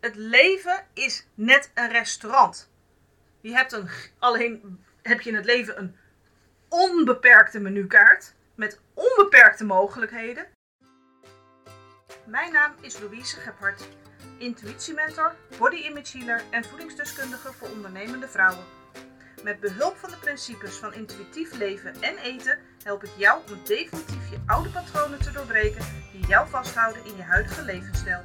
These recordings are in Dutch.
Het leven is net een restaurant. Je hebt een, alleen heb je in het leven een onbeperkte menukaart met onbeperkte mogelijkheden. Mijn naam is Louise Gebhardt, intuïtiementor, body image healer en voedingsdeskundige voor ondernemende vrouwen. Met behulp van de principes van intuïtief leven en eten help ik jou om definitief je oude patronen te doorbreken die jou vasthouden in je huidige levensstijl.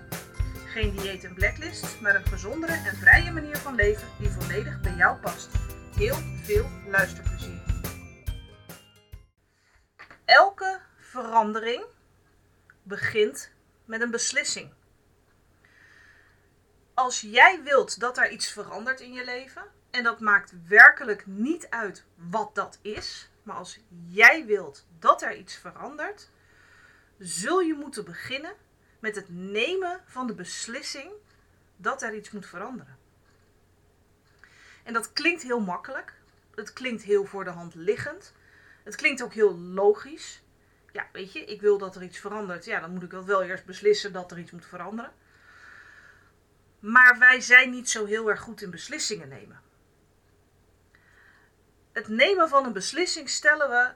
Geen dieet en blacklist, maar een gezondere en vrije manier van leven die volledig bij jou past. Heel veel luisterplezier. Elke verandering begint met een beslissing. Als jij wilt dat er iets verandert in je leven, en dat maakt werkelijk niet uit wat dat is, maar als jij wilt dat er iets verandert, zul je moeten beginnen met het nemen van de beslissing dat er iets moet veranderen. En dat klinkt heel makkelijk. Het klinkt heel voor de hand liggend. Het klinkt ook heel logisch. Ja, weet je, ik wil dat er iets verandert. Ja, dan moet ik wel eerst beslissen dat er iets moet veranderen. Maar wij zijn niet zo heel erg goed in beslissingen nemen. Het nemen van een beslissing stellen we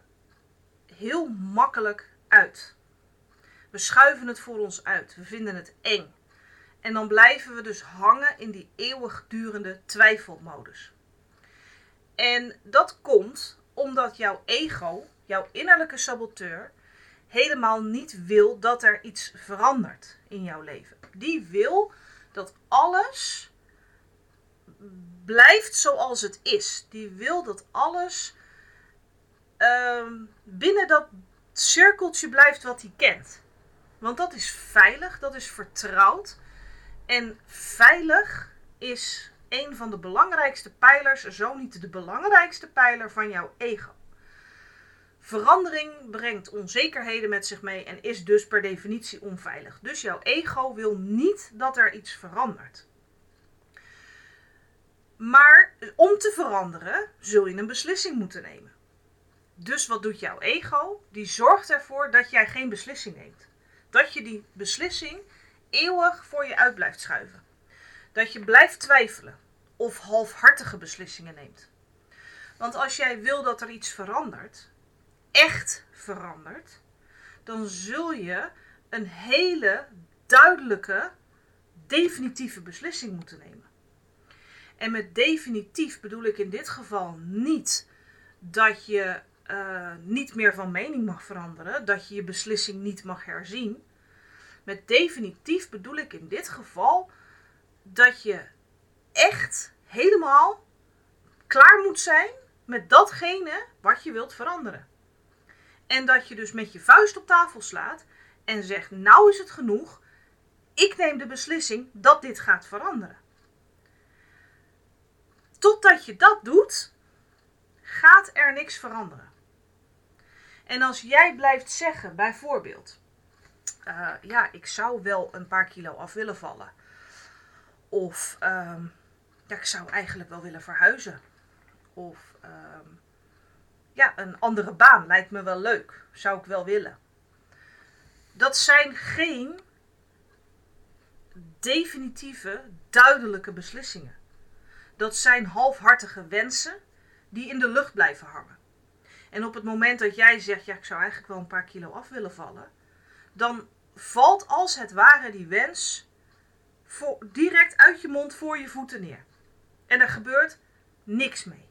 heel makkelijk uit. We schuiven het voor ons uit. We vinden het eng. En dan blijven we dus hangen in die eeuwigdurende twijfelmodus. En dat komt omdat jouw ego, jouw innerlijke saboteur, helemaal niet wil dat er iets verandert in jouw leven. Die wil dat alles blijft zoals het is. Die wil dat alles uh, binnen dat cirkeltje blijft wat hij kent. Want dat is veilig, dat is vertrouwd. En veilig is een van de belangrijkste pijlers, zo niet de belangrijkste pijler van jouw ego. Verandering brengt onzekerheden met zich mee en is dus per definitie onveilig. Dus jouw ego wil niet dat er iets verandert. Maar om te veranderen zul je een beslissing moeten nemen. Dus wat doet jouw ego? Die zorgt ervoor dat jij geen beslissing neemt dat je die beslissing eeuwig voor je uit blijft schuiven. Dat je blijft twijfelen of halfhartige beslissingen neemt. Want als jij wil dat er iets verandert, echt verandert, dan zul je een hele duidelijke, definitieve beslissing moeten nemen. En met definitief bedoel ik in dit geval niet dat je uh, niet meer van mening mag veranderen, dat je je beslissing niet mag herzien. Met definitief bedoel ik in dit geval dat je echt helemaal klaar moet zijn met datgene wat je wilt veranderen. En dat je dus met je vuist op tafel slaat en zegt: Nou is het genoeg. Ik neem de beslissing dat dit gaat veranderen. Totdat je dat doet, gaat er niks veranderen. En als jij blijft zeggen, bijvoorbeeld, uh, ja, ik zou wel een paar kilo af willen vallen. Of uh, ja, ik zou eigenlijk wel willen verhuizen. Of uh, ja, een andere baan lijkt me wel leuk. Zou ik wel willen. Dat zijn geen definitieve, duidelijke beslissingen. Dat zijn halfhartige wensen die in de lucht blijven hangen. En op het moment dat jij zegt, ja, ik zou eigenlijk wel een paar kilo af willen vallen, dan valt als het ware die wens direct uit je mond voor je voeten neer. En er gebeurt niks mee.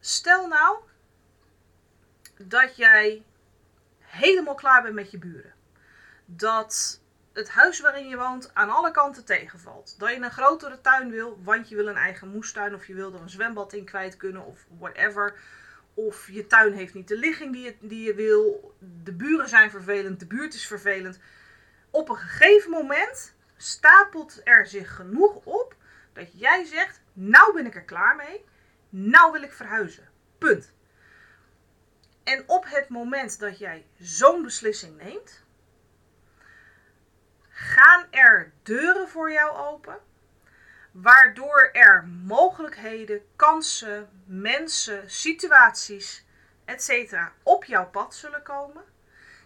Stel nou dat jij helemaal klaar bent met je buren. Dat het huis waarin je woont aan alle kanten tegenvalt. Dat je een grotere tuin wil, want je wil een eigen moestuin of je wil er een zwembad in kwijt kunnen of whatever. Of je tuin heeft niet de ligging die je, die je wil. De buren zijn vervelend, de buurt is vervelend. Op een gegeven moment stapelt er zich genoeg op dat jij zegt: Nou ben ik er klaar mee. Nou wil ik verhuizen. Punt. En op het moment dat jij zo'n beslissing neemt, gaan er deuren voor jou open, waardoor er mogelijkheden, kansen, mensen, situaties, etc. op jouw pad zullen komen,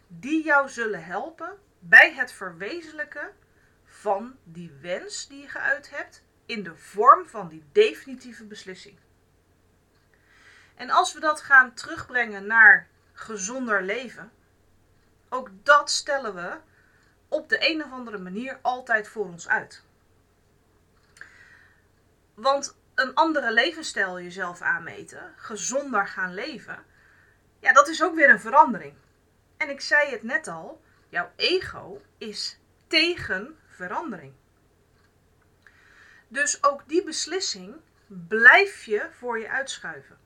die jou zullen helpen bij het verwezenlijken van die wens die je geuit hebt in de vorm van die definitieve beslissing. En als we dat gaan terugbrengen naar gezonder leven, ook dat stellen we op de een of andere manier altijd voor ons uit. Want een andere levensstijl jezelf aanmeten, gezonder gaan leven, ja, dat is ook weer een verandering. En ik zei het net al, jouw ego is tegen verandering. Dus ook die beslissing blijf je voor je uitschuiven.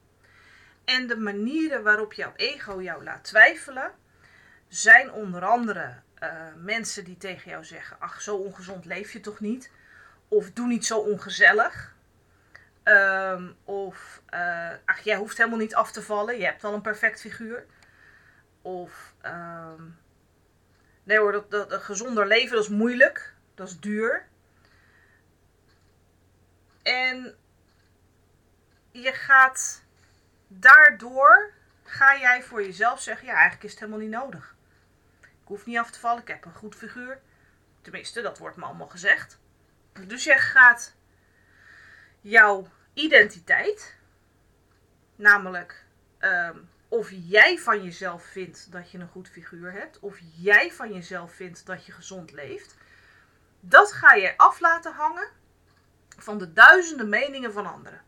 En de manieren waarop jouw ego jou laat twijfelen, zijn onder andere uh, mensen die tegen jou zeggen: Ach, zo ongezond leef je toch niet? Of doe niet zo ongezellig. Um, of uh, ach, jij hoeft helemaal niet af te vallen, je hebt al een perfect figuur. Of um, nee hoor, dat, dat, een gezonder leven dat is moeilijk, dat is duur. En je gaat daardoor, ga jij voor jezelf zeggen, ja eigenlijk is het helemaal niet nodig. Ik hoef niet af te vallen, ik heb een goed figuur. Tenminste, dat wordt me allemaal gezegd. Dus je gaat jouw identiteit, namelijk um, of jij van jezelf vindt dat je een goed figuur hebt, of jij van jezelf vindt dat je gezond leeft, dat ga je af laten hangen van de duizenden meningen van anderen.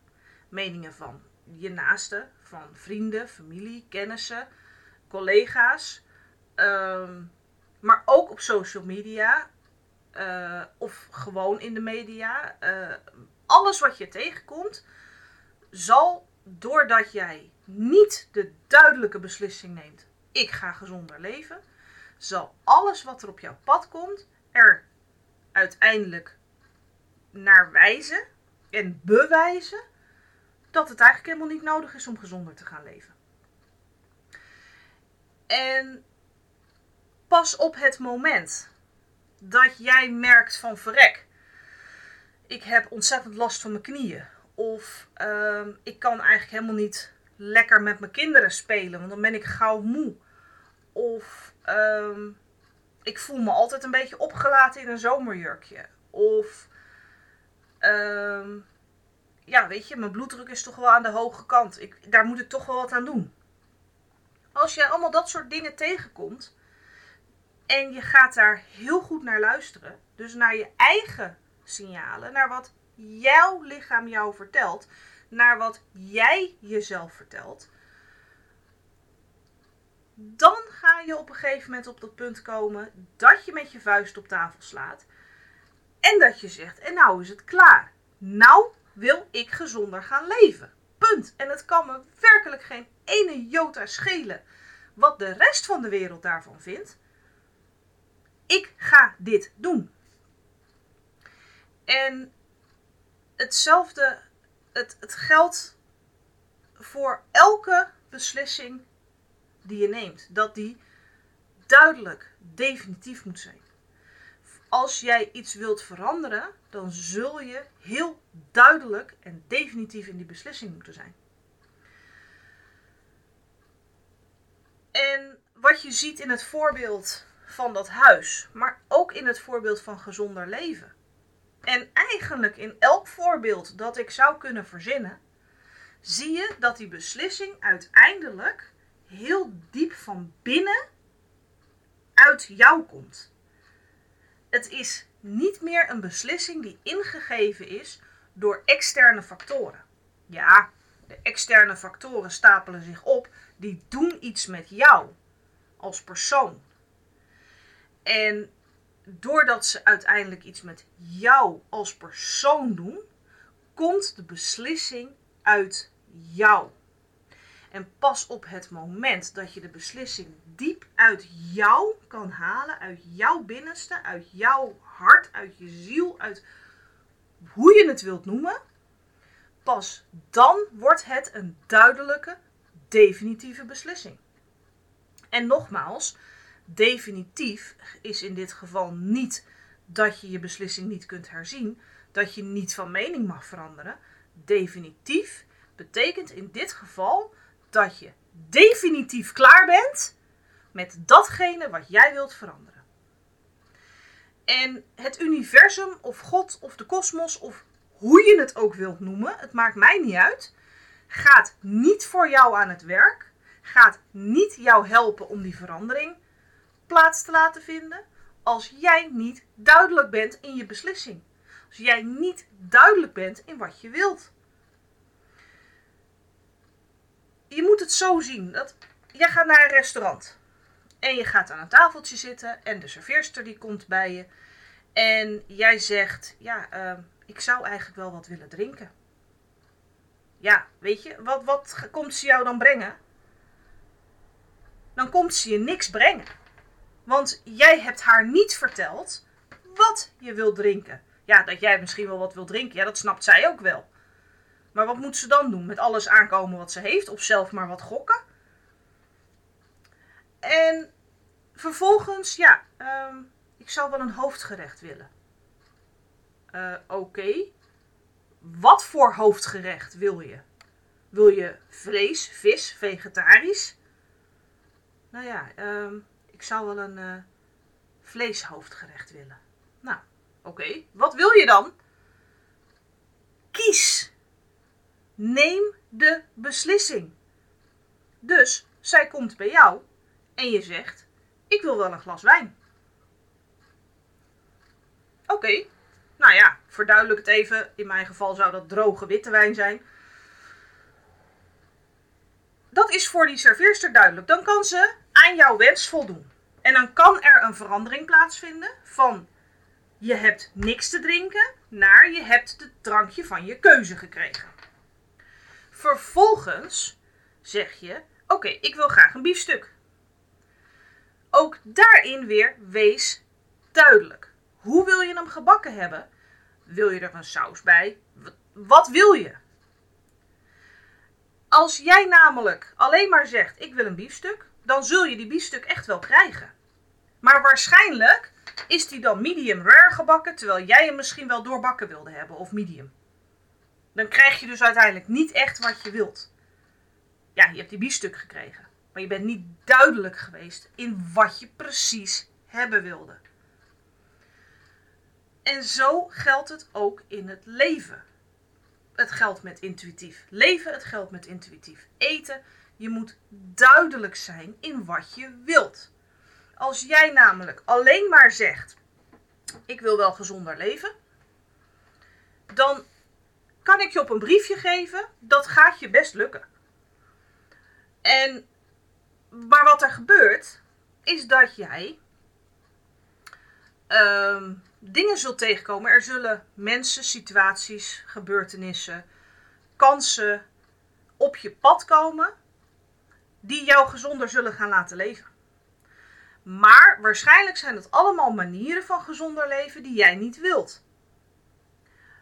Meningen van je naasten, van vrienden, familie, kennissen, collega's, Ehm, maar ook op social media. Uh, of gewoon in de media. Uh, alles wat je tegenkomt, zal doordat jij niet de duidelijke beslissing neemt: ik ga gezonder leven, zal alles wat er op jouw pad komt er uiteindelijk naar wijzen en bewijzen dat het eigenlijk helemaal niet nodig is om gezonder te gaan leven. En pas op het moment dat jij merkt van verrek, ik heb ontzettend last van mijn knieën. Of ehm, ik kan eigenlijk helemaal niet lekker met mijn kinderen spelen, want dan ben ik gauw moe. Of ehm, ik voel me altijd een beetje opgelaten in een zomerjurkje. Of ehm, ja, weet je, mijn bloeddruk is toch wel aan de hoge kant. Ik, daar moet ik toch wel wat aan doen. Als je allemaal dat soort dingen tegenkomt, en je gaat daar heel goed naar luisteren. Dus naar je eigen signalen, naar wat jouw lichaam jou vertelt, naar wat jij jezelf vertelt. Dan ga je op een gegeven moment op dat punt komen dat je met je vuist op tafel slaat. En dat je zegt: En nou is het klaar. Nou wil ik gezonder gaan leven. Punt. En het kan me werkelijk geen ene jota schelen wat de rest van de wereld daarvan vindt. Ik ga dit doen. En hetzelfde, het, het geldt voor elke beslissing die je neemt. Dat die duidelijk, definitief moet zijn. Als jij iets wilt veranderen, dan zul je heel duidelijk en definitief in die beslissing moeten zijn. En wat je ziet in het voorbeeld van dat huis, maar ook in het voorbeeld van gezonder leven. En eigenlijk in elk voorbeeld dat ik zou kunnen verzinnen, zie je dat die beslissing uiteindelijk heel diep van binnen uit jou komt. Het is niet meer een beslissing die ingegeven is door externe factoren. Ja, de externe factoren stapelen zich op, die doen iets met jou als persoon. En doordat ze uiteindelijk iets met jou als persoon doen, komt de beslissing uit jou. En pas op het moment dat je de beslissing diep uit jou kan halen, uit jouw binnenste, uit jouw hart, uit je ziel, uit hoe je het wilt noemen, pas dan wordt het een duidelijke, definitieve beslissing. En nogmaals, definitief is in dit geval niet dat je je beslissing niet kunt herzien, dat je niet van mening mag veranderen. Definitief betekent in dit geval dat je definitief klaar bent met datgene wat jij wilt veranderen. En het universum of God of de kosmos of hoe je het ook wilt noemen, het maakt mij niet uit, gaat niet voor jou aan het werk, gaat niet jou helpen om die verandering plaats te laten vinden als jij niet duidelijk bent in je beslissing. Als jij niet duidelijk bent in wat je wilt. Je moet het zo zien dat jij gaat naar een restaurant en je gaat aan een tafeltje zitten en de serveerster die komt bij je en jij zegt, ja, uh, ik zou eigenlijk wel wat willen drinken. Ja, weet je, wat, wat komt ze jou dan brengen? Dan komt ze je niks brengen. Want jij hebt haar niet verteld wat je wilt drinken. Ja, dat jij misschien wel wat wilt drinken, ja, dat snapt zij ook wel. Maar wat moet ze dan doen? Met alles aankomen wat ze heeft? Of zelf maar wat gokken? En vervolgens, ja, um, ik zou wel een hoofdgerecht willen. Uh, Oké. Wat voor hoofdgerecht wil je? Wil je vlees, vis, vegetarisch? Nou ja, um, ik zou wel een uh, vleeshoofdgerecht willen. Nou, oké. Wat wil je dan? Kies. Neem de beslissing. Dus zij komt bij jou en je zegt: Ik wil wel een glas wijn. Oké, nou ja, verduidelijk het even. In mijn geval zou dat droge witte wijn zijn. Dat is voor die serveerster duidelijk. Dan kan ze aan jouw wens voldoen. En dan kan er een verandering plaatsvinden van je hebt niks te drinken naar je hebt het drankje van je keuze gekregen. Vervolgens zeg je: Oké, ik wil graag een biefstuk. Ook daarin weer wees duidelijk. Hoe wil je hem gebakken hebben? Wil je er een saus bij? Wat wil je? Als jij namelijk alleen maar zegt: Ik wil een biefstuk, dan zul je die biefstuk echt wel krijgen. Maar waarschijnlijk is die dan medium rare gebakken, terwijl jij hem misschien wel doorbakken wilde hebben of medium. Dan krijg je dus uiteindelijk niet echt wat je wilt. Ja, je hebt die biefstuk gekregen, maar je bent niet duidelijk geweest in wat je precies hebben wilde. En zo geldt het ook in het leven. Het geldt met intuïtief leven, het geldt met intuïtief eten. Je moet duidelijk zijn in wat je wilt. Als jij namelijk alleen maar zegt: Ik wil wel gezonder leven, dan kan ik je op een briefje geven. Dat gaat je best lukken. En, maar wat er gebeurt, is dat jij uh, dingen zult tegenkomen. Er zullen mensen, situaties, gebeurtenissen, kansen op je pad komen die jou gezonder zullen gaan laten leven. Maar waarschijnlijk zijn het allemaal manieren van gezonder leven die jij niet wilt.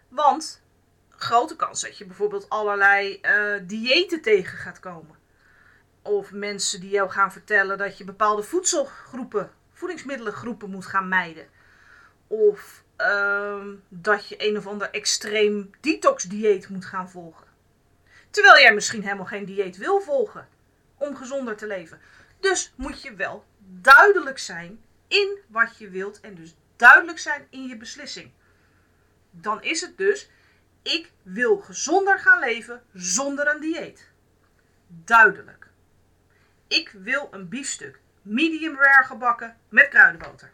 Want grote kans dat je bijvoorbeeld allerlei uh, diëten tegen gaat komen. Of mensen die jou gaan vertellen dat je bepaalde voedselgroepen, voedingsmiddelengroepen moet gaan mijden. Of uh, dat je een of ander extreem detox dieet moet gaan volgen. Terwijl jij misschien helemaal geen dieet wil volgen om gezonder te leven. Dus moet je wel duidelijk zijn in wat je wilt en dus duidelijk zijn in je beslissing. Dan is het dus, ik wil gezonder gaan leven zonder een dieet. Duidelijk. Ik wil een biefstuk, medium rare gebakken met kruidenboter.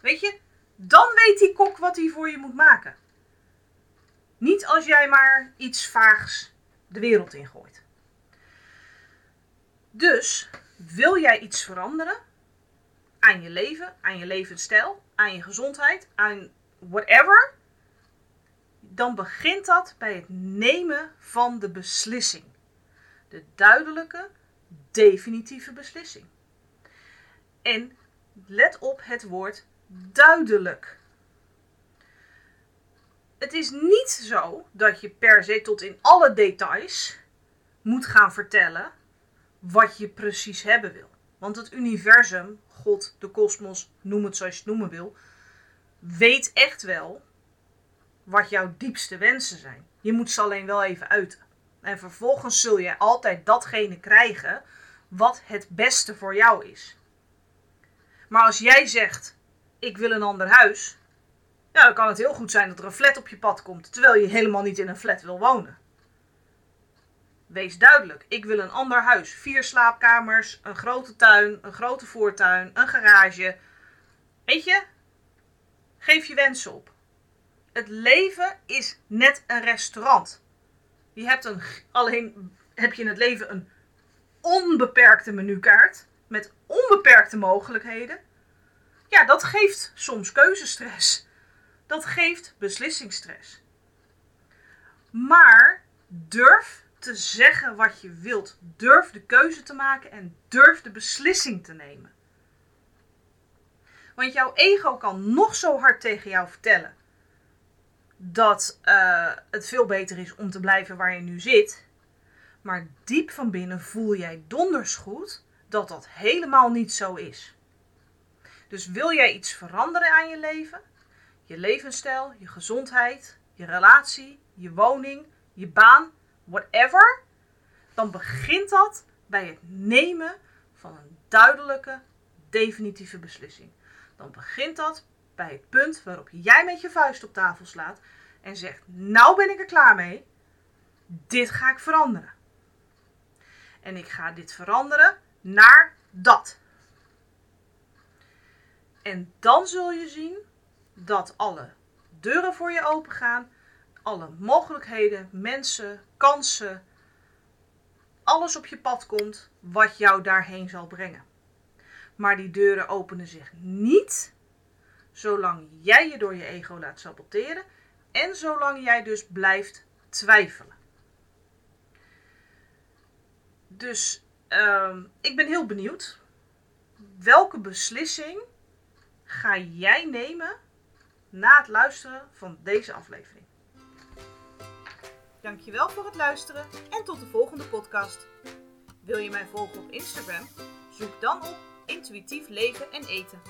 Weet je, dan weet die kok wat hij voor je moet maken. Niet als jij maar iets vaags de wereld ingooit. Dus wil jij iets veranderen aan je leven, aan je levensstijl, aan je gezondheid, aan whatever, dan begint dat bij het nemen van de beslissing. De duidelijke, definitieve beslissing. En let op het woord duidelijk. Het is niet zo dat je per se tot in alle details moet gaan vertellen wat je precies hebben wil. Want het universum, God, de kosmos, noem het zoals je het noemen wil, weet echt wel wat jouw diepste wensen zijn. Je moet ze alleen wel even uiten. En vervolgens zul je altijd datgene krijgen wat het beste voor jou is. Maar als jij zegt: ik wil een ander huis. Ja, dan kan het heel goed zijn dat er een flat op je pad komt, terwijl je helemaal niet in een flat wil wonen. Wees duidelijk, ik wil een ander huis. Vier slaapkamers, een grote tuin, een grote voortuin, een garage. Weet je, geef je wensen op. Het leven is net een restaurant. Je hebt een, alleen heb je in het leven een onbeperkte menukaart met onbeperkte mogelijkheden. Ja, dat geeft soms keuzestress. Dat geeft beslissingsstress. Maar durf te zeggen wat je wilt. Durf de keuze te maken en durf de beslissing te nemen. Want jouw ego kan nog zo hard tegen jou vertellen dat uh, het veel beter is om te blijven waar je nu zit. Maar diep van binnen voel jij donders goed dat dat helemaal niet zo is. Dus wil jij iets veranderen aan je leven, je levensstijl, je gezondheid, je relatie, je woning, je baan, whatever, dan begint dat bij het nemen van een duidelijke, definitieve beslissing. Dan begint dat bij het punt waarop jij met je vuist op tafel slaat en zegt: Nou ben ik er klaar mee. Dit ga ik veranderen. En ik ga dit veranderen naar dat. En dan zul je zien dat alle deuren voor je open gaan, alle mogelijkheden, mensen, kansen, alles op je pad komt wat jou daarheen zal brengen. Maar die deuren openen zich niet zolang jij je door je ego laat saboteren en zolang jij dus blijft twijfelen. Dus uh, ik ben heel benieuwd. Welke beslissing ga jij nemen na het luisteren van deze aflevering? Dankjewel voor het luisteren en tot de volgende podcast. Wil je mij volgen op Instagram? Zoek dan op intuïtief leven en eten.